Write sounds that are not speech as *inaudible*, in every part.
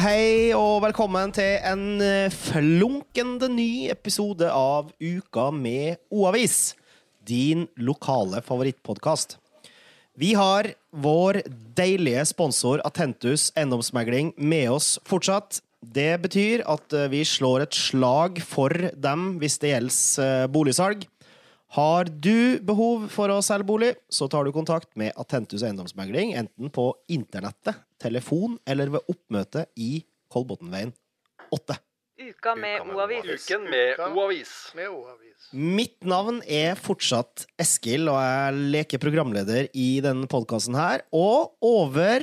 hei og velkommen til en eh, flunkende ny episode av Uka med O-avis. Din lokale favorittpodkast. Vi har vår deilige sponsor Atentus eiendomsmegling med oss fortsatt. Det betyr at eh, vi slår et slag for dem hvis det gjelder eh, boligsalg. Har du behov for å selge bolig, så tar du kontakt med Atentus eiendomsmegling, enten på internettet, telefon eller ved oppmøte i Kolbotnveien 8. Uka med O-avis. Uken med O-avis. Mitt navn er fortsatt Eskil, og jeg leker programleder i denne podkasten her. Og over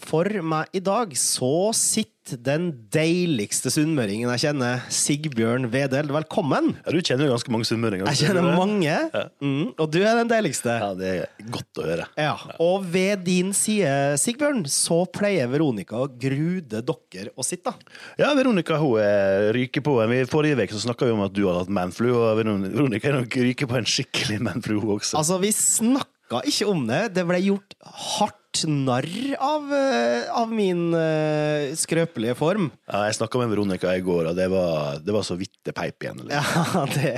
for meg i dag så sitter den deiligste sunnmøringen jeg kjenner, Sigbjørn Wedel. Velkommen! Ja, du kjenner jo ganske mange sunnmøringer. Jeg kjenner mange, mm, og du er den deiligste. Ja, det er godt å høre. Ja, Og ved din side, Sigbjørn, så pleier Veronica å grude dere å sitte. Ja, Veronica hun er ryker på. I forrige uke snakka vi om at du hadde hatt manflu, og Veronica er nok ryker på en skikkelig manflu hun også. Altså, vi snakka ikke om det. Det ble gjort hardt narr av, eh, av min uh, skrøpelige form. Ja, jeg snakka med Veronica i går, og det var, det var så vidt det peip igjen. Eller? Ja, *laughs* det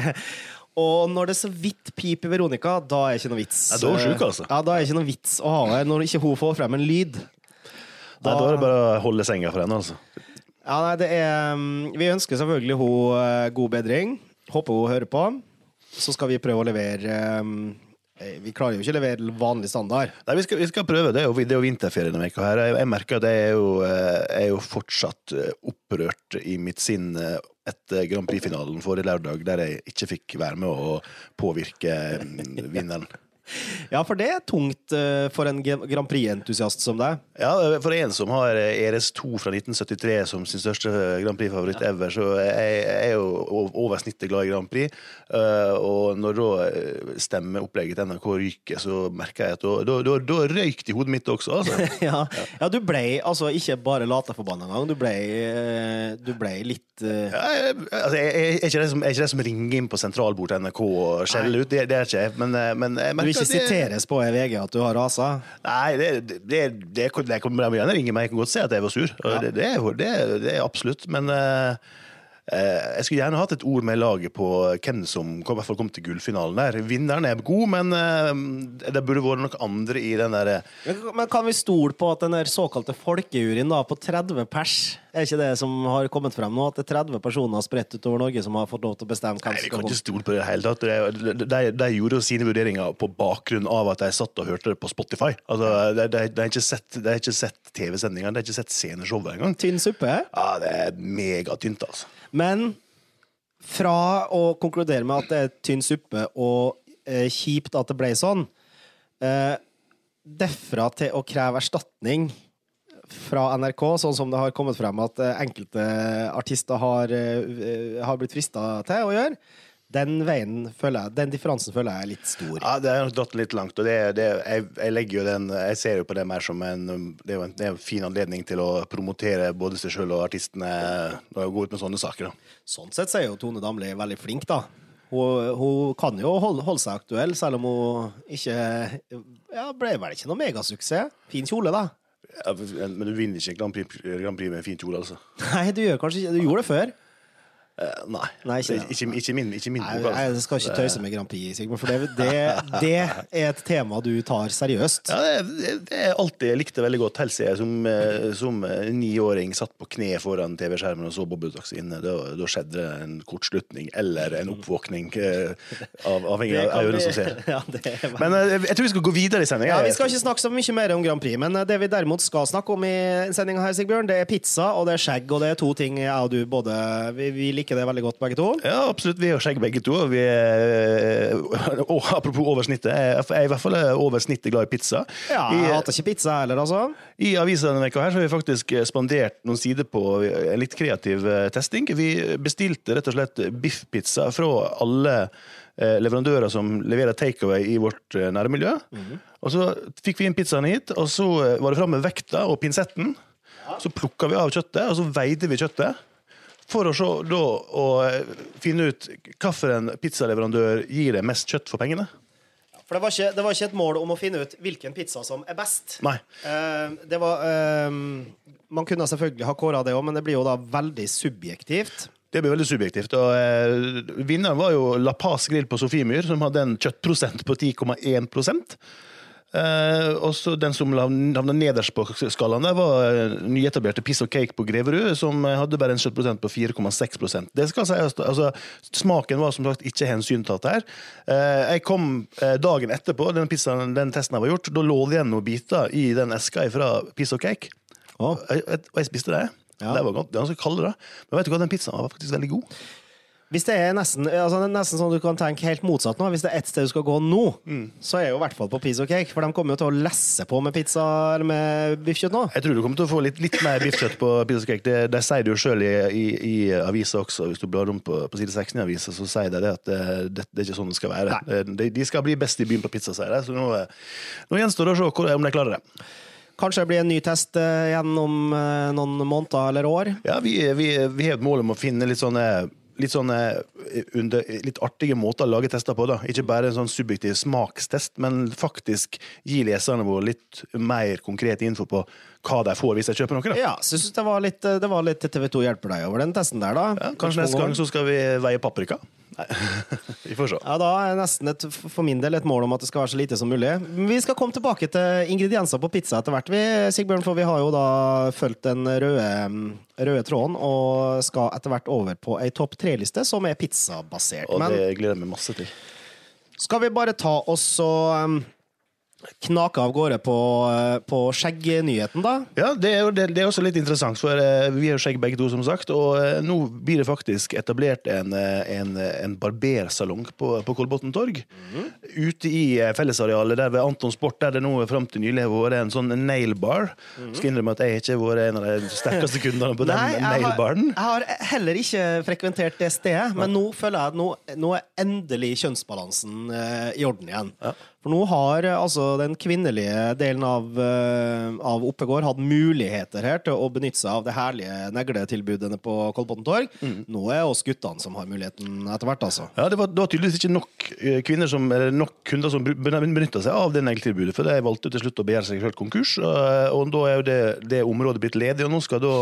Og når det så vidt piper Veronica, da er det ikke noe vits. Ja, da er syk, altså. Ja, da er det ikke noe vits å ha med når ikke hun får frem en lyd. Nei, da er det bare å holde senga for henne, altså. Ja, nei, det er mm, Vi ønsker selvfølgelig hun eh, god bedring. Håper hun hører på. Så skal vi prøve å levere eh, Vi klarer jo ikke å levere vanlig standard. Nei, vi skal, vi skal prøve. Det er jo, det er jo vinterferie her. Jeg, jeg merker at jeg er jo, eh, er jo fortsatt eh, opprørt i mitt sinn eh, etter Grand Prix-finalen forrige lørdag, der jeg ikke fikk være med å påvirke vinneren. Ja, for det er tungt eh, for en Grand Prix-entusiast som deg. Ja, for en som har ERS2 fra 1973 som sin største Grand Prix-favoritt ever, så jeg jeg er jo over snittet glad i Grand Prix. Eh, Og når da eh, stemmeopplegget til NRK ryker, så merker jeg at da, da, da, røyk det i hodet mitt også, altså. *laughs* Ja, ja du ble altså ikke bare lata forbanna engang, du ble, eh, du ble litt uh... Ja, jeg, altså, jeg, jeg, er ikke det som, jeg er ikke det som ringer inn på sentralbordet til NRK og skjeller ut, det, det er ikke jeg. Men, eh, men jeg merker ikke det- siteres på i VG at du har rasa? Nei, det, det, det, det, det kan de gjerne ringe meg. Jeg kan godt si at jeg var sur. Ja. Det, det, er, det, er- det er absolutt. Men eh, eh, jeg skulle gjerne hatt et ord med laget på hvem som i hvert fall kom til gullfinalen der. Vinneren er god, men eh, det burde vært noen andre i den derre Men men kan vi stole på at den der såkalte folkejuryen da, på 30 pers, er ikke det som har kommet frem nå? At det er 30 personer spredt utover Norge som har fått lov til å bestemme hvem som Nei, som Vi kan ikke stole på det i det hele tatt. De, de, de gjorde jo sine vurderinger på bakgrunn av at de satt og hørte det på Spotify. Altså, de, har ikke sett, de har ikke sett TV-sendingene, ikke sett sceneshowet engang. Tynn suppe? Ja, det er megatynt, altså. Men fra å konkludere med at det er tynn suppe og eh, kjipt at det ble sånn, eh, derfra til å kreve erstatning fra NRK, sånn som det har kommet frem at eh, enkelte artister har, eh, har blitt frista til å gjøre, den veien føler jeg, den differansen føler jeg er litt stor. Ja, det har dratt litt langt, og det, det, jeg, jeg legger jo den Jeg ser jo på det mer som en Det er jo en, det er en fin anledning til å promotere både seg sjøl og artistene når jeg går ut med sånne saker. da. Sånn sett så er jo Tone Damli veldig flink, da. Hun, hun kan jo holde, holde seg aktuell, selv om hun ikke Ja, ble vel ikke noe megasuksess. Fin kjole, da. Ja, men du vinner ikke Grand Prix, Grand Prix med en fin kjole, altså. Nei, du gjør kanskje ikke Du gjorde det før. Eh, nei. Nei, ikke ikke, ikke, min, ikke min bok, altså. jeg skal ikke tøyse med Grand Prix, Sigmund, for det, det, *laughs* det er et tema du tar seriøst. Ja, det, det, er alltid jeg likte veldig godt. Helt siden jeg som, eh, som eh, niåring satt på kne foran TV-skjermen og så Bobbeldags inne. Da, da skjedde en kortslutning eller en oppvåkning, av, avhengig av øynene som ser. *laughs* Ja, er Men jeg, jeg tror vi skal gå videre i sendinga. ja, Vi skal ikke snakke så mye mer om Grand Prix, men det vi derimot skal snakke om i sendinga her, Sigbjørn, det er pizza og det er skjegg, og det er to ting jeg og du både Vi, vi liker det veldig godt, begge to. Ja, absolutt. Vi har skjegg begge to. og Vi er, *laughs* og apropos over snittet. Jeg er i hvert fall over snittet glad i pizza. Ja, jeg I, hater ikke pizza heller, altså. I avisa denne veka her så har vi faktisk spandert noen sider på en litt kreativ eh, testing. Vi bestilte rett og slett biffpizza fra alle eh, leverandører som leverer takeaway i vårt nærmiljø. Mm -hmm. Og så fikk vi inn pizzaen hit, og så eh, var det fram med vekta og pinsetten. Så plukka vi av kjøttet, og så veide vi kjøttet. For å, se, da, å eh, finne ut hvilken pizzaleverandør gir det mest kjøtt for pengene. For det var, ikke, det var ikke et mål om å finne ut hvilken pizza som er best. Nei. Uh, det var uh, Man kunne selvfølgelig ha kåra det òg, men det blir jo da veldig subjektivt. Det blir veldig subjektivt. og uh, Vinneren var jo La Paz Grill på Sofiemyr, som hadde en kjøttprosent på 10,1 eh, Og så Den som havna nederst på skalaen, der var eh, nyetablerte Piss og Cake på Greverud, som eh, hadde bare en kjøttprosent på 4,6% Det skal sies, altså, Smaken var som sagt ikke hensyntatt her. Eh, jeg kom eh, dagen etterpå, den, pizzaen, den testen jeg var gjort, da lå det igjen noen biter i den eska fra Piss og Cake. Oh. Og jeg, jeg, og jeg spiste det. Ja. Det var godt, ganske kaldt, da. Men vet du hva, den pizzaen var faktisk veldig god. Hvis det er nesten, altså det er nesten sånn du kan tenke helt motsatt nå. Hvis det er ett sted du skal gå nå, så er det jo i hvert fall på Pizza Cake. For de kommer jo til å lesse på med pizza eller med biffkjøtt nå. Jeg tror du kommer til å få litt, litt mer biffkjøtt på pizza cake. Det, det sier de jo sjøl i, i, i avisa også. Hvis du blar om på, på side 16 i avisa, så sier de det at det, det, det er ikke sånn det skal være. De, de skal bli best i byen på pizza, sier de. Så nå, nå gjenstår det å se hvor- om de klarer det. Kanskje det blir en ny test eh, igjen om eh, noen måneder eller år. Ja, vi, vi, vi har et mål om å finne litt sånne Litt sånne under, litt artige måter å lage tester på. da. Ikke bare en sånn subjektiv smakstest, men faktisk gi leserne våre litt mer konkret info på hva de får hvis de kjøper noe. da. Ja, så jeg synes det var litt, det var litt TV 2 hjelper deg over den testen der, da. Ja, kanskje neste gang så skal vi veie paprika. Nei, *laughs* vi får se. Ja, Da er nesten et, for min del et mål om at det skal være så lite som mulig. Vi skal komme tilbake til ingredienser på pizza etter hvert, vi, Sigbjørn, for vi har jo da fulgt den røde, røde tråden og skal etter hvert over på ei topp tre-liste som er pizzabasert. Og det gleder jeg meg masse til. skal vi bare ta oss og um, knake av gårde på, på skjeggnyheten, da? Ja, det er, jo, det, det er også litt interessant, for eh, vi har jo skjegg begge to, som sagt. Og eh, nå blir det faktisk etablert en, eh, en, en barbersalong på, på Kolbotn torg. Mhm. Ute i fellesarealet der ved Anton Sport, der det nå fram til nylig har vært en sånn nail bar. Skal innrømme at jeg ikke har vært en av de sterkeste kundene på den. Nei, jeg nail har, baren. jeg har heller ikke frekventert det stedet, men nå føler jeg at nå, nå er endelig kjønnsbalansen eh, i orden igjen. For nå har eh, altså den kvinnelige delen av, eh, av Oppegård hatt muligheter her til å benytte seg av det herlige negletilbudene på Kolbotn torg. Mm. Nå er det oss guttene som har muligheten etter hvert, altså. Ja, det var, det var tydeligvis ikke nok eh, kvinner som, eller nok kunder som benytta seg av det negletilbudet, for de valgte til slutt å begjære seg selv konkurs, og, og da er jo det, det området blitt ledig, og nå skal da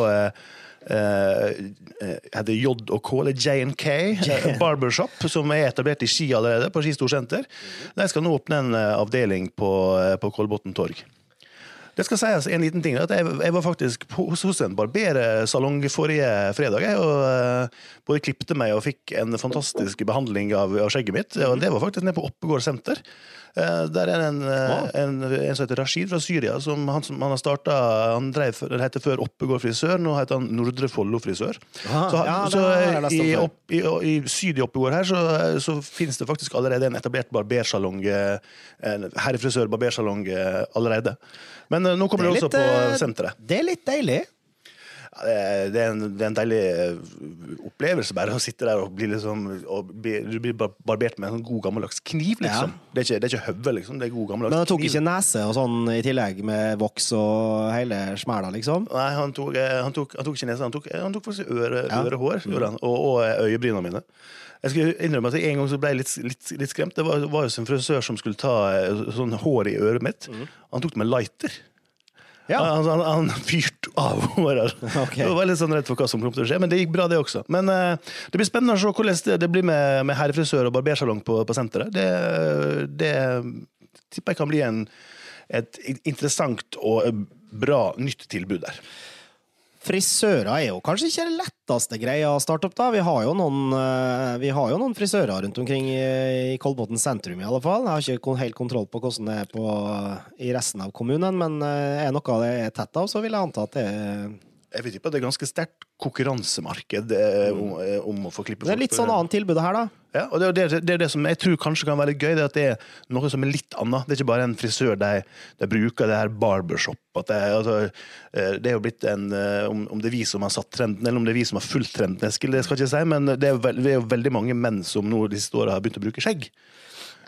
eh, J og J&K, eller J&K, eh, Barbershop, som er etablert i Ski allerede, på Ski Storsenter. De skal nå åpne en eh, avdeling på, eh, på Kolbotn torg. Det skal sies en liten ting, at jeg, jeg var faktisk på, hos en barbersalong forrige fredag. Jeg, og eh, både klippte meg og fikk en fantastisk behandling av, av skjegget mitt. Og det var faktisk nede på Oppegård senter. Eh, Der er en, ah. en, en som heter Rashid fra Syria. Som han, som han har starta Han drev, det heter før Oppegård frisør, nå heter han Nordre Follo frisør. Ah, så ja, så i, opp, i, i syd i Oppegård her, så, så finnes det faktisk allerede en etablert barbersalong. eh, herrefrisør-barbersalong eh, allerede. Men eh, nå kommer det, også på eh, senteret. Det er litt deilig. Det er- en, det er en deilig eh, opplevelse bare å sitte der og bli liksom og bli, Du blir barbert med en sånn god gammeldags kniv, liksom. Ja. Det er ikke, det er ikke høvel, liksom. Det er god gammeldags Men han tok kniv. ikke nese og sånn i tillegg, med voks og hele smæla, liksom? Nei, han tok, eh, han tok, han tok ikke nese, han tok, han tok faktisk øre, Ja. ørehår gjorde han, og, og eh, øyebrynene mine. Jeg skal innrømme at jeg en gang så ble jeg litt, litt, litt skremt. Det var, var jo en frisør som skulle ta sånn hår i øret mitt. Han tok det med lighter. Ja. Han, han, han fyrte av håret. *laughs* Okay. Jeg var litt sånn redd for hva som kom til å skje, men det gikk bra, det også. Men uh, det blir spennende å se hvordan det, det blir med, med herrefrisør og barbersalong på, på senteret. Det, det tipper jeg kan bli en, et interessant og bra nytt tilbud der. Frisører er jo kanskje ikke det letteste greia å starte opp, da. Vi har jo noen, eh, har jo noen frisører rundt omkring i, i Kolbotn sentrum, i alle fall. Jeg har ikke helt kontroll på hvordan det er på, i resten av kommunen, men eh, er noe det er tett av, så vil jeg anta at det er Jeg vil tippe at det er ganske sterkt konkurransemarked eh, om, eh, om å få klippe Det er litt sånn annet tilbud her, da. Ja, og det, er det, det er det som jeg tror kanskje kan være gøy, det er at det er noe som er litt annet. Det er ikke bare en frisør de, de bruker, det er barbershop. At det, er- altså, eh, det er jo blitt en eh, om, om det er vi som har satt trenden, eller om det er vi som har fulgt trenden, Eskil, det skal jeg ikke si, men det er, veld, det er jo veldig mange menn som nå de siste åra har begynt å bruke skjegg.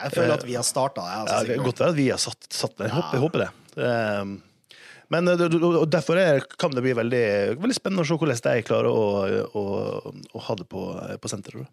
Jeg føler at vi har starta Altså, Ja, Altså, det kan godt være at vi har satt, satt det. Jeg håper, jeg håper det. Ehm, Men eh, og derfor er, kan det bli veldig, veldig spennende å se hvordan de klarer å, å, å ha det på, på senteret.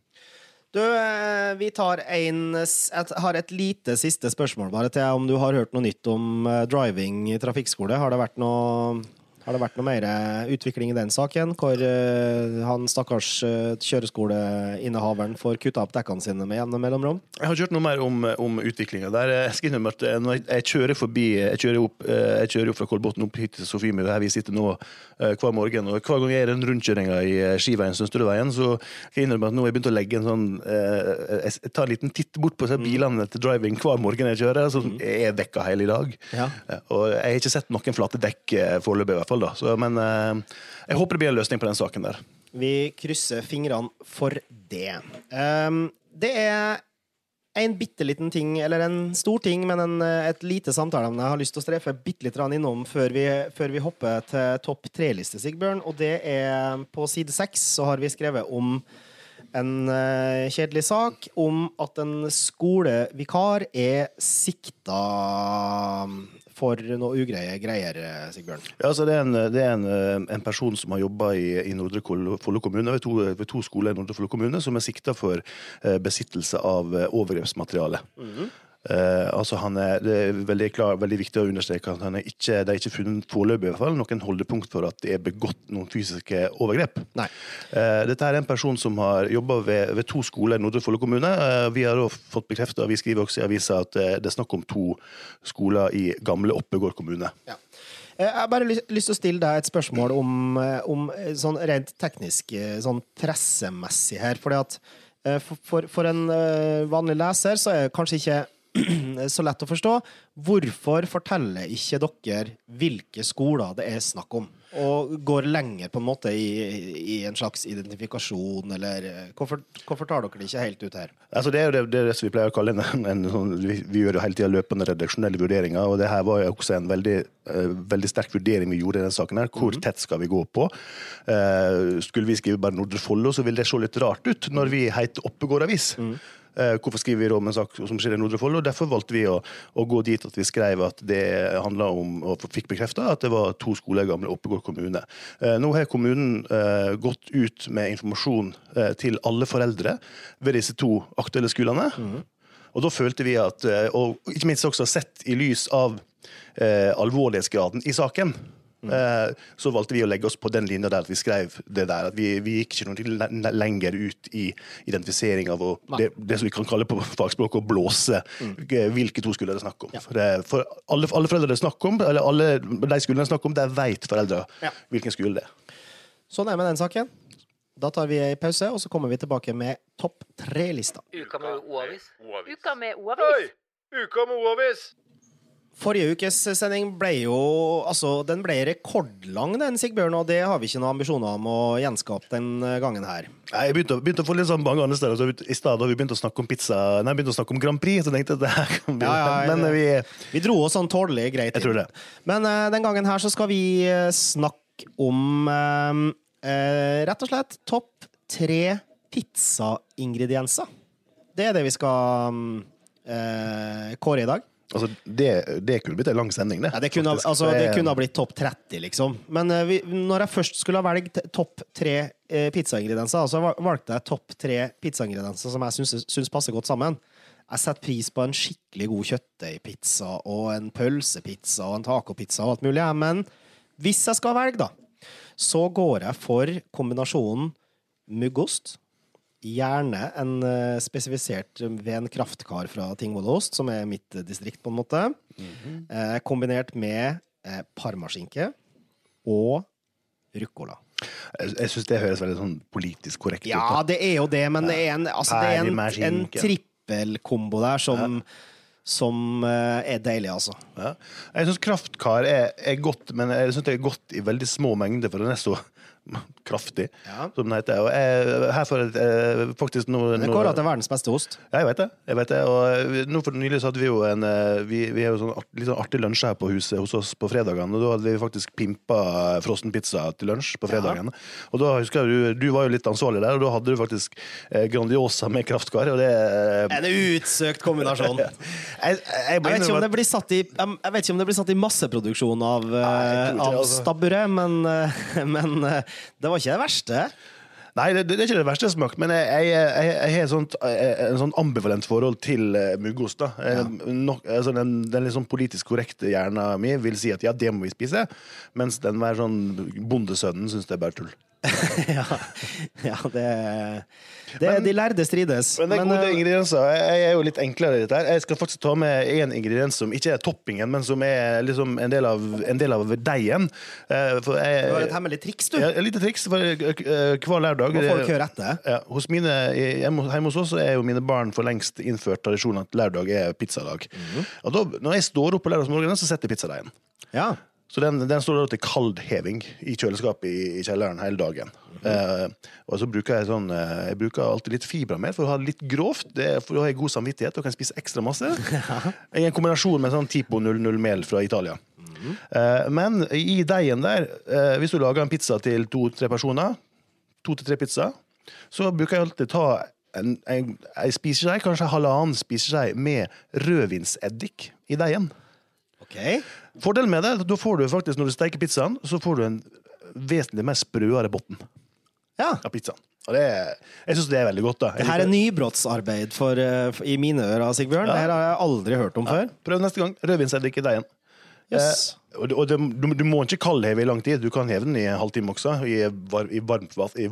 Du, eh, vi tar en Jeg har et lite siste spørsmål bare til om du har hørt noe nytt om eh, driving i trafikkskole. Har det vært noe har det vært noe mer eh, utvikling i den saken, hvor eh, han stakkars eh, kjøreskoleinnehaveren får kutta opp dekkene sine med jevne mellomrom? Jeg har ikke hørt noe mer om, om utviklinga der. Jeg skal innrømme at når jeg, jeg kjører forbi Jeg kjører opp, jeg kjører opp fra Kolbotn opp hit til Sofiemyr, her vi sitter nå hver morgen. Og hver gang jeg er i den rundkjøringa i Skiveien Sønsterudveien, så skal jeg innrømme at nå har jeg begynt å legge en sånn Jeg tar en liten titt bort på disse bilene til driving hver morgen jeg kjører. som jeg er dekka hele i dag. Ja. Og jeg har ikke sett noen flate dekk foreløpig, i hvert fall. Da. Så, men eh, jeg håper det blir en løsning på den saken der. Vi krysser fingrene for det. Um, det er en bitte liten ting, eller en stor ting, men en, eh, et lite samtaleemne jeg har lyst til å strefe bitte litt innom før vi, før vi hopper til topp tre-liste, Sigbjørn. Og det er på side seks så har vi skrevet om en uh, kjedelig sak om at en skolevikar er sikta for noe ugreie greier, Sigbjørn. Ja, altså det er en, det er en, en person som har jobba i, i Nordre Follo kommune, ved to, ved to skoler i Nordre Follo kommune, som er sikta for eh, besittelse av eh, overgrepsmateriale. Eh, altså han er, det er veldig, klar, veldig viktig å understreke at han er ikke, det er ikke funnet foreløpig noen holdepunkt for at det er begått noen fysiske overgrep. Nei. Uh, dette er en person som har jobba ved, ved to skoler i Nordre Follo kommune. Uh, vi har fått bekrefta, vi skriver også i avisa, at det er snakk om to skoler i gamle Oppegård kommune. Ja. Jeg har bare lyst, til å stille deg et spørsmål om, om sånn rent teknisk, sånn pressemessig her. Fordi at for, for, en vanlig leser så er det kanskje ikke *clears throat* så lett å forstå. Hvorfor forteller ikke dere hvilke skoler det er snakk om? Og går lenger på en måte i, i en slags identifikasjon, eller eh, hvorfor, hvorfor tar dere det ikke helt ut her? Altså det er jo det, det, er det som vi pleier å kalle en, *laughs* en sånn, vi, vi gjør jo hele tida løpende redaksjonelle vurderinger, og det her var jo også en veldig, uh, veldig sterk vurdering vi gjorde i denne saken. her. Hvor tett skal vi gå på? Uh, skulle vi skrive bare Nordre Follo, så ville det se litt rart ut når vi heter Oppegård Avis. Eh, hvorfor skriver vi da om en sak som skjer i Nordre Follo? Derfor valgte vi å, å gå dit at vi skrev at det handla om, og fikk bekrefta, at det var to skoler i gamle Oppegård kommune. Eh, nå har kommunen eh, gått ut med informasjon eh, til alle foreldre ved disse to aktuelle skolene. Og da følte vi at, eh, og ikke minst også sett i lys av eh, alvorlighetsgraden i saken, eh, så valgte vi å legge oss på den linja der at vi skrev det der. At vi, vi gikk ikke noe lenger ut i identifisering av å, det, det som vi kan kalle på fagspråket å blåse eh, hvilke to skoler det er snakk om. For, det, for alle, alle foreldre det er snakk om, eller alle de skolene det er snakk om, der vet foreldre Ja. hvilken skole det er. Sånn er med den saken. Da tar vi en pause, og så kommer vi tilbake med topp tre-lista. Uka med O-avis. O-avis. Uka med O-avis. Uka med O-avis! Forrige ukes sending ble jo Altså, den ble rekordlang, den, Sigbjørn, og det har vi ikke noen ambisjoner om å gjenskape den eh, gangen her. Jeg begynte, begynte å få litt sånn mange andre steder. Så I stedet har vi begynt å snakke om pizza Nei, begynte å snakke om Grand Prix, så tenkte jeg at det her kan bli Ja, ja, ja, Men vi Vi dro oss sånn tålelig greit inn. Jeg tror det. Men uh, den gangen her så skal vi eh, snakke om uh, uh, rett og slett topp tre pizzaingredienser. Det er det vi skal eh, kåre i dag. Altså, det, det kunne blitt en lang sending, det. Ja, det, kunne, altså, det kunne ha blitt topp 30, liksom. Men uh, vi, når jeg først skulle ha velgt topp tre uh, pizzaingredienser, så val- valgte jeg topp tre pizzaingredienser som jeg syns, syns passer godt sammen. Jeg setter pris på en skikkelig god kjøttdeigpizza og en pølsepizza og en tacopizza og alt mulig, men hvis jeg skal velge, da, så går jeg for kombinasjonen muggost. Gjerne en uh, spesifisert ved en kraftkar fra Tingvollost, som er mitt uh, distrikt, på en måte. eh, kombinert med eh, parmaskinke og ruccola. Jeg, jeg syns det høres veldig sånn politisk korrekt Ja, ut. Ja, det er jo det, men det er en, altså, det er en, en trippelkombo der som, som eh, er deilig, altså. Ja. Jeg syns kraftkar er, er godt, men jeg synes det er godt i veldig små mengder, for den er så *laughs* kraftig, Ja. som den heter. Og jeg, her får jeg eh, faktisk nå, Det er nå- til verdens beste ost. Ja, jeg vet det. jeg vet det. Og eh, nå for nylig så hadde vi jo en eh, Vi, vi har jo sånn art, litt sånn artig lunsj her på huset hos oss på fredagene. Og da hadde vi faktisk pimpa frossenpizza til lunsj på fredagen. Og da husker jeg du, du var jo litt ansvarlig der, og da hadde du faktisk Grandiosa med kraftkar. Og det En utsøkt kombinasjon. *laughs* jeg, jeg, jeg, vet, ikke om det blir satt i, jeg vet ikke om det blir satt i masseproduksjon av, det, av altså. stabburet, men, *laughs* men det var ikke det verste. Nei, det, det er ikke det verste jeg har smakt, men jeg, har et sånt, eh, en sånn ambivalent forhold til uh, muggost. da. Eh, nok- altså, den, den litt sånn politisk korrekte hjernen min vil si at ja, det må vi spise, mens den mer sånn bondesønnen syns det er bare tull. *laughs* ja, ja det, det De lærde strides. Men det er Men, gode eh, ingredienser. Jeg, er jo litt enklere i dette. her. Jeg skal faktisk ta med en ingrediens som ikke er toppingen, men som er liksom en del av, en del av deigen. Eh, jeg, Du har et hemmelig triks, du. Ja, et lite triks for eh, hver lørdag. Må folk høre etter. Ja, hos mine, hjemme, hjemme hos oss er jo mine barn for lengst innført tradisjonen at lørdag er pizzadag. Mhm. Og da, når jeg står opp på lørdagsmorgenen, så setter jeg pizzadeigen. Ja. Så den, den står til kaldheving i kjøleskapet i, i kjelleren hele dagen. eh, og så bruker jeg sånn eh, Jeg bruker alltid litt fibra for å ha det litt grovt. Det for da har jeg god samvittighet og kan spise ekstra masse. *laughs* I en kombinasjon med sånn Tipo 00-mel fra Italia. Eh, men i deigen der, eh, hvis du lager en pizza til to-tre personer, to til tre pizza, så bruker jeg alltid ta en, en, en spiseskje, kanskje halvannen spiseskje med rødvinseddik i deigen. OK. Fordelen med det, da får du faktisk, når du steker pizzaen, så får du en vesentlig mer sprøere bunn Ja. av pizzaen. Og det er, jeg syns det er veldig godt. da. Jeg Det her er nybrottsarbeid for, eh, for, i mine ører, Sigbjørn. Ja. Det her har jeg aldri hørt om før. Prøv neste gang. Rødvinseddik i deigen. Yes. Eh, og og det, du, du må ikke kaldheve i lang tid. Du kan heve den i en halvtime også, i, var, i varmt i,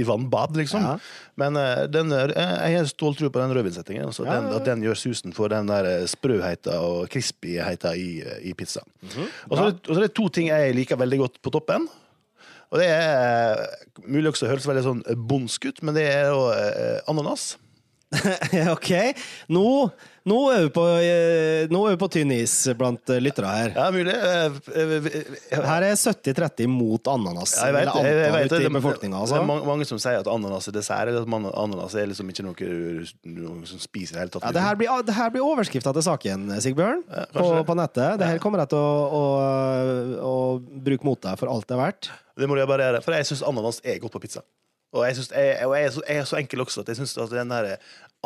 i vannbad, liksom. Ja. Men eh, den, er- jeg har stolt tro på den rødvinsettingen. Altså, Ja, den, ja. At den gjør susen for den der eh, sprøheten og crispyheten i, i pizzaen. Mhm. Og så og så er det to ting jeg liker veldig godt på toppen. Og det er eh, mulig også høres veldig sånn bondsk ut, men det er jo eh, ananas. *laughs* OK. Nå, nå, er vi på, eh, nå er vi på tynn is blant eh, lyttere her. Ja, mulig. Eh, Her er 70-30 mot ananas. Ja, jeg vet, vil jeg, vet, det, det, Altså. det altså. er mange, mange som sier at ananas er dessert. Eller at ananas er liksom ikke noe du som spiser i det hele tatt. Ja, det, her blir, det her blir overskrifta til saken, Sigbjørn, på, på nettet. Det her kommer jeg til å, å, å bruke mot deg for alt det er verdt. Det må du bare gjøre. For jeg syns ananas er godt på pizza. Og jeg, synes, jeg, jeg, så, jeg er så enkel også at jeg syns at den der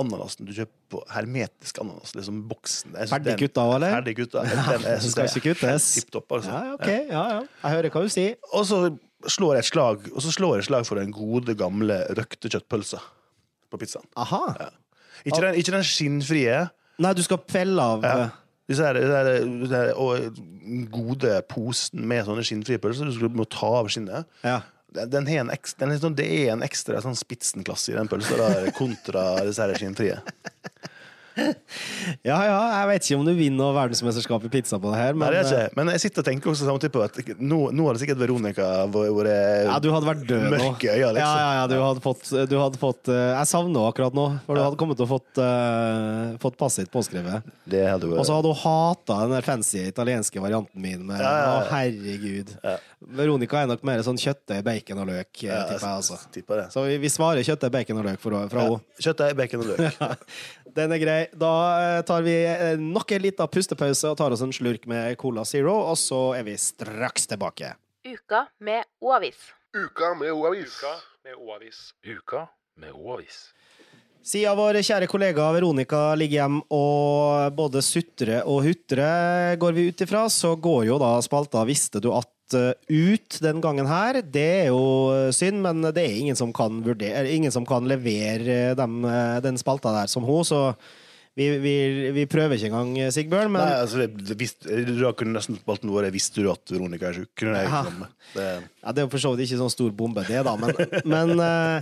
ananasen du kjøper på hermetisk ananas, liksom boksen jeg Ferdig kutta, eller? Ferdig kutta. Den, jeg synes Skal ikke kuttes. tipp topp, altså. Ja, ja, ok. Ja, ja. Jeg hører hva du sier. Og så slår jeg et slag Og så slår jeg et slag for den gode, gamle røkte kjøttpølsa på pizzaen. Aha. Ikke den, ikke den skinnfrie. Nei, du skal pelle av Ja. eh, Disse her, disse her, gode posen med sånne skinnfrie pølser. Du må ta av skinnet. Ja. Den, en ekstra, den er sånn, det er en ekstra sånn spitsenklasse i den pølsa der, kontra disse. Ja, ja. Jeg vet ikke om du vinner verdensmesterskapet i pizza på det her, Nei, det er ikke. Men jeg sitter og tenker også samtidig på at nå, nå hadde sikkert Veronica vært ja, du hadde vært død. Mørke øyne, liksom. Ja, ja, ja, du hadde fått, du hadde fått eh, Jeg savner henne akkurat nå, for du hadde kommet til å fått, uh, fått passet ditt påskrevet. Og så hadde hun hata den der fancy italienske varianten min med Ja. Å, herregud. Veronica er nok mer sånn kjøttdeig, bacon og løk, eh, tipper jeg, altså. tipper det. Så vi, vi svarer kjøttdeig, bacon og løk for, fra henne. Kjøttdeig, bacon og løk. *laughs* Den er grei. Da eh, tar vi eh, nok en liten pustepause og tar oss en slurk med Cola Zero, og så er vi straks tilbake. Uka med O-avis. Uka med O-avis. med O-avis. Uka med O-avis. Siden vår kjære kollega Veronica ligger hjemme og både sutrer og hutrer, går vi ut ifra, så går jo da spalta 'Visste du at' ut den gangen her. Det er jo eh, synd, men det er ingen som kan, vurdere, ingen som kan levere dem, eh, den spalta der som hun, så vi, vi, vi prøver ikke engang, eh, Sigbjørn. Men Nei, altså, det, visste- da kunne nesten spalten vår 'Visste du at Veronica er sjuk'? Kunne jeg Ja. Det, Ja, det er jo for så vidt ikke sånn stor bombe, det, da. Men, *laughs* men uh,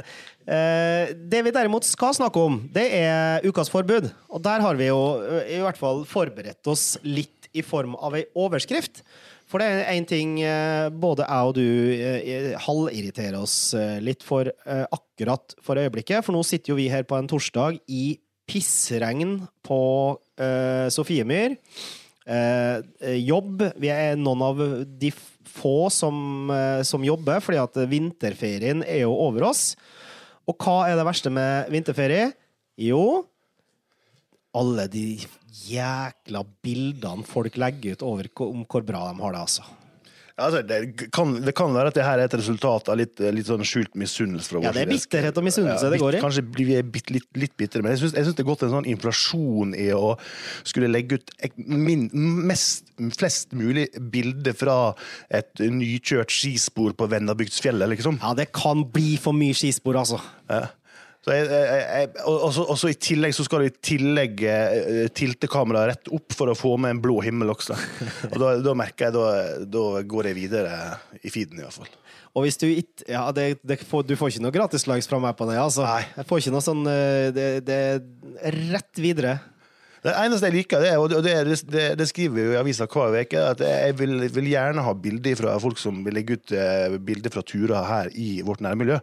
uh, det vi derimot skal snakke om, det er ukas forbud. Og der har vi jo eh, i hvert fall forberedt oss litt i form av ei overskrift. For det er én ting eh, både jeg og du eh, halvirriterer oss eh, litt for akkurat for øyeblikket. For nå sitter jo vi her på en torsdag i pissregn på uh, Sofiemyr. Uh, jobb. Vi er noen av de få som, uh, som jobber, fordi at vinterferien er jo over oss. Og hva er det verste med vinterferie? Jo, alle de jækla bildene folk legger ut over om hvor bra de har det, altså. Altså, det, kan, det kan være at det her er et resultat av litt, litt sånn skjult misunnelse fra vår Ja, det er bitterhet og misunnelse det går i. Kanskje blir vi litt, litt, litt bitre, men jeg syns, det er gått en sånn inflasjon i å skulle legge ut min, mest, flest mulig bilder fra et nykjørt skispor på Vennabygdsfjellet, liksom. Ja, det kan bli for mye skispor, altså. Ja. Og, så, I tillegg så skal du i tillegg eh, tilte kameraet rett opp for å få med en blå himmel også. Og da, da merker jeg da, da går jeg videre i feeden, i hvert fall. Og hvis du ikke Ja, det, det får, du får ikke noe gratis likes fra meg på det, altså. Nei. Jeg får ikke noe sånn eh, Det, det er rett videre. Det eneste jeg liker, det, og det, det, det skriver vi jo i avisa hver uke, at jeg vil, vil gjerne ha bilder fra folk som vil legge ut eh, bilder fra turer her i vårt nærmiljø.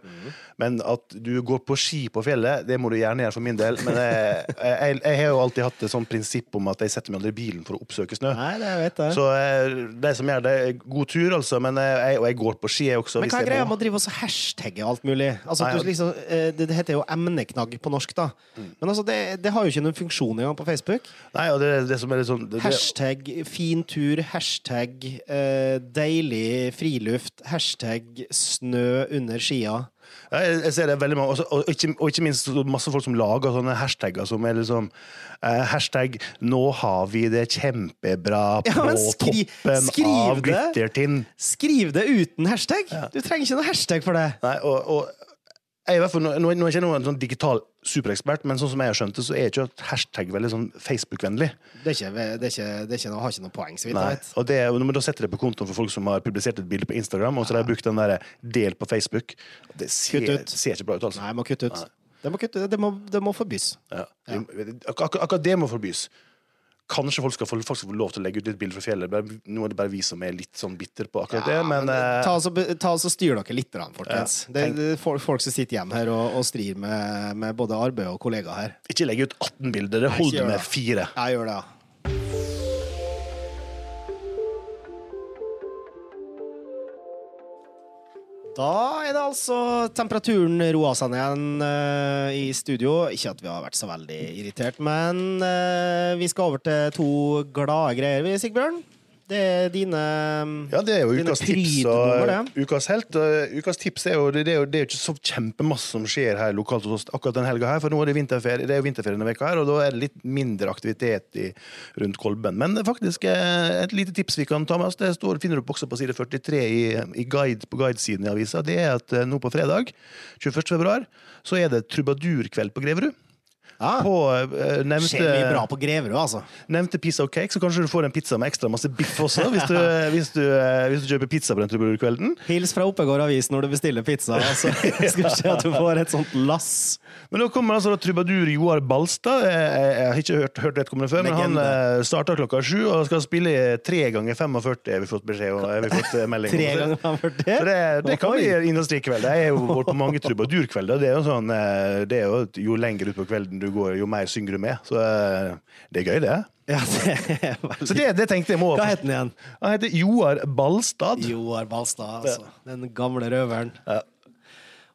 Men at du går på ski på fjellet, det må du gjerne gjøre for min del. Men jeg, jeg, jeg har jo alltid hatt et sånt prinsipp om at jeg setter meg aldri i bilen for å oppsøke snø. Nei, det vet jeg. Så eh, de som gjør det, god tur, altså. Men jeg, og jeg går på ski, også. Men hva er greia med å drive og så hashtagge alt mulig? Altså, Nei, du, liksom, eh, det, heter jo emneknagg på norsk, da. Men altså, det, det har jo ikke noen funksjon engang på Facebook. Nei, og det, det som er litt sånn det, Hashtag fin tur, hashtag eh, deilig friluft, hashtag snø under skia. Ja, jeg, jeg ser det veldig mange, og, og, ikke, og ikke minst masse folk som lager sånne hashtagger som er liksom eh, Hashtag 'Nå har vi det kjempebra på Ja, men skri- toppen skriv av det. Glittertind'. Skriv det uten hashtag! Du trenger ikke noe hashtag for det. Nei, og, og jeg, er i hvert fall, nå, nå er jeg ikke noen sånn digital superekspert, men sånn som jeg har skjønt det, så er ikke hashtag veldig sånn Facebook-vennlig. Det, er ikke, det, er ikke, det er ikke noe, har ikke noe poeng, så vidt jeg vet. Og det, man da setter det på kontoen for folk som har publisert et bilde på Instagram, og så har de brukt den der 'del på Facebook', det ser, ser ikke bra ut, altså. Nei, jeg må kutte ut. Det må, kutte, det må, det må forbys. Ja. Ak ak akkurat det må forbys. Kanskje folk skal, få, folk skal få lov til å legge ut litt bilder fra fjellet. Bare- Nå er det bare vi som er litt sånn bitter på akkurat det, men men Ta altså, be- ta altså Styr dere litt, folkens. Ja. Det, det er folk, folk som sitter hjemme her og, og strir med, med både arbeid og kollegaer her. ikke legge ut 18 bilder. Det holder med fire. Jeg gjør det, ja. Da er det altså temperaturen roa seg ned eh, i studio. Ikke at vi har vært så veldig irritert, men uh, vi skal over til to glade greier, vi, Sigbjørn. Det er dine Ja, det er jo ukas tips og ukas helt. Og ukas tips er jo det, det er jo det er jo ikke så kjempemasse som skjer her lokalt hos oss akkurat den helga her, for nå er det vinterferie, det er jo vinterferie denne veka her, og da er det litt mindre aktivitet i, rundt Kolben. Men faktisk eh, et lite tips vi kan ta med oss. Det står, finner du også på side 43 i, i guide, på guidesiden i avisa. Det er at eh, nå på fredag, 21. februar, så er det trubadurkveld på Greverud. Ja. På uh, nevnte Skjer mye bra på Greverud, altså. Nevnte pizza og cake, så kanskje du får en pizza med ekstra masse biff også, hvis du, *laughs* hvis du, uh, hvis du kjøper pizza på den trubadurkvelden. Hils fra Oppegård avis når du bestiller pizza. *laughs* Altså. Skal se at du får et sånt lass. Men nå kommer altså da trubadur Joar Balstad. Jeg, jeg, jeg har ikke hørt, hørt vedkommende før, men han uh, eh, starter klokka sju og skal spille tre ganger 45, har vi fått beskjed om. Vi fått melding om. *laughs* Tre ganger 45. Så det, det kan bli industrikveld. Jeg er jo vært på mange trubadurkvelder. Det er jo sånn, det er jo jo lenger ut på kvelden du går, jo mer synger du med. Så eh, det er gøy, det. *laughs* Ja, det er veldig Så det, det tenkte jeg må Hva het den igjen? Han heter Joar Balstad. Joar Balstad, altså. Den gamle røveren. Ja.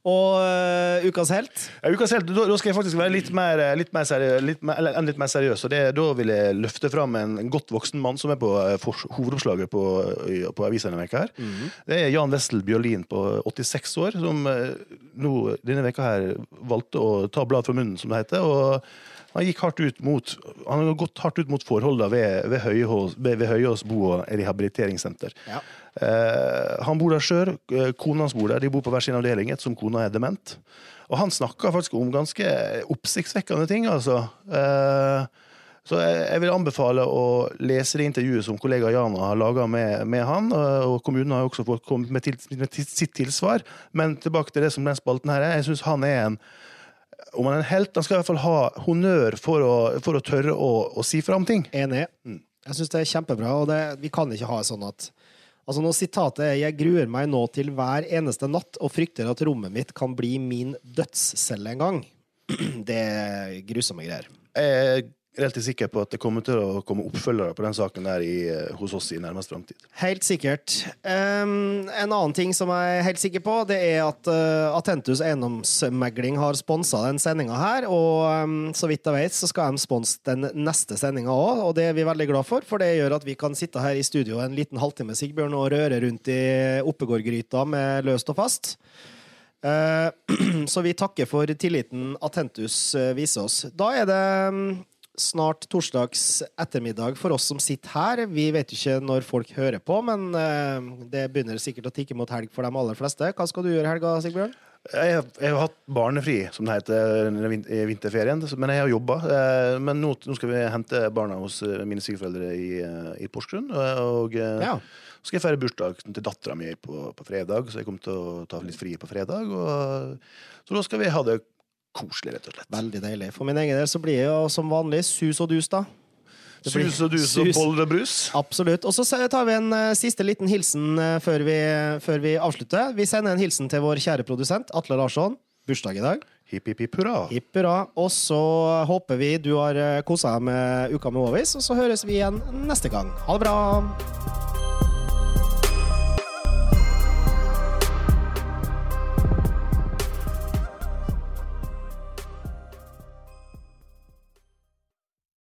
Og uh, ukas helt? Ja, ukas helt, da, da skal jeg faktisk være litt mer, litt mer, seriøs, litt mer, eller, litt mer seriøs. Og det, da vil jeg løfte fram en, godt voksen mann som er på for, hovedoppslaget på, på avisa denne veka her. Det er Jan Wessel Bjørlin på 86 år, som eh, nå denne veka her valgte å ta bladet fra munnen, som det heter. og han gikk hardt ut mot Han har gått hardt ut mot forholdene ved, ved Høyås ved, ved Høyås bo- og rehabiliteringssenter. Ja. Eh, han bor der sjøl, kona hans bor der, de bor på hver sin avdeling ettersom kona er dement. Og han snakka faktisk om ganske oppsiktsvekkende ting, altså. Eh, så jeg, vil anbefale å lese det intervjuet som kollega Jana har laga med, med han. Og, og kommunen har også fått kommet med, til, med sitt tilsvar. Men tilbake til det som den spalten her er. Jeg syns han er en om han er en helt, han skal i hvert fall ha honnør for å, for å tørre å, å si fra om ting. Enig. Jeg syns det er kjempebra, og det, vi kan ikke ha sånn at Altså når sitatet er 'Jeg gruer meg nå til hver eneste natt og frykter at rommet mitt kan bli min dødscelle en gang'. *clears throat* Det er grusomme greier. Jeg relativt sikker på at det kommer til å komme oppfølgere på den saken der i, eh, hos oss i nærmest framtid. Helt sikkert. Um, en annen ting som jeg er helt sikker på, det er at uh, Atentus Eiendomsmegling har sponsa den sendinga her. Og um, så vidt jeg vet, så skal de sponse den neste sendinga òg, og det er vi veldig glad for. For det gjør at vi kan sitte her i studio en liten halvtime Sigbjørn, og røre rundt i Oppegård-gryta med løst og fast. Uh, *clears throat* så vi takker for tilliten Atentus eh, viser oss. Da er det snart torsdags ettermiddag for oss som sitter her. Vi vet jo ikke når folk hører på, men eh, det begynner sikkert å tikke mot helg for de aller fleste. Hva skal du gjøre i helga, Sigbjørn? Jeg har, jeg har hatt barnefri, som det heter, i vinterferien, men jeg har jobba. Eh, Men nå, nå skal vi hente barna hos eh, mine svigerforeldre i, eh, i Porsgrunn. Og, eh, Ja. så skal jeg feire bursdagen til dattera mi på, på fredag, så jeg kommer til å ta litt fri på fredag. Og, så da skal vi ha det koselig, rett og slett. Veldig deilig. For min egen del så blir det jo som vanlig sus og dus, da. Blir- Sus og dus og boller. Absolutt. Og så tar vi en uh, siste liten hilsen uh, før vi, før vi avslutter. Vi sender en hilsen til vår kjære produsent Atle Larsson. Bursdag i dag. Hipp, hipp, hipp hurra. Hipp hurra. Og så håper vi du har kosa deg med Uka med Ovis, og så høres vi igjen neste gang. Ha det bra!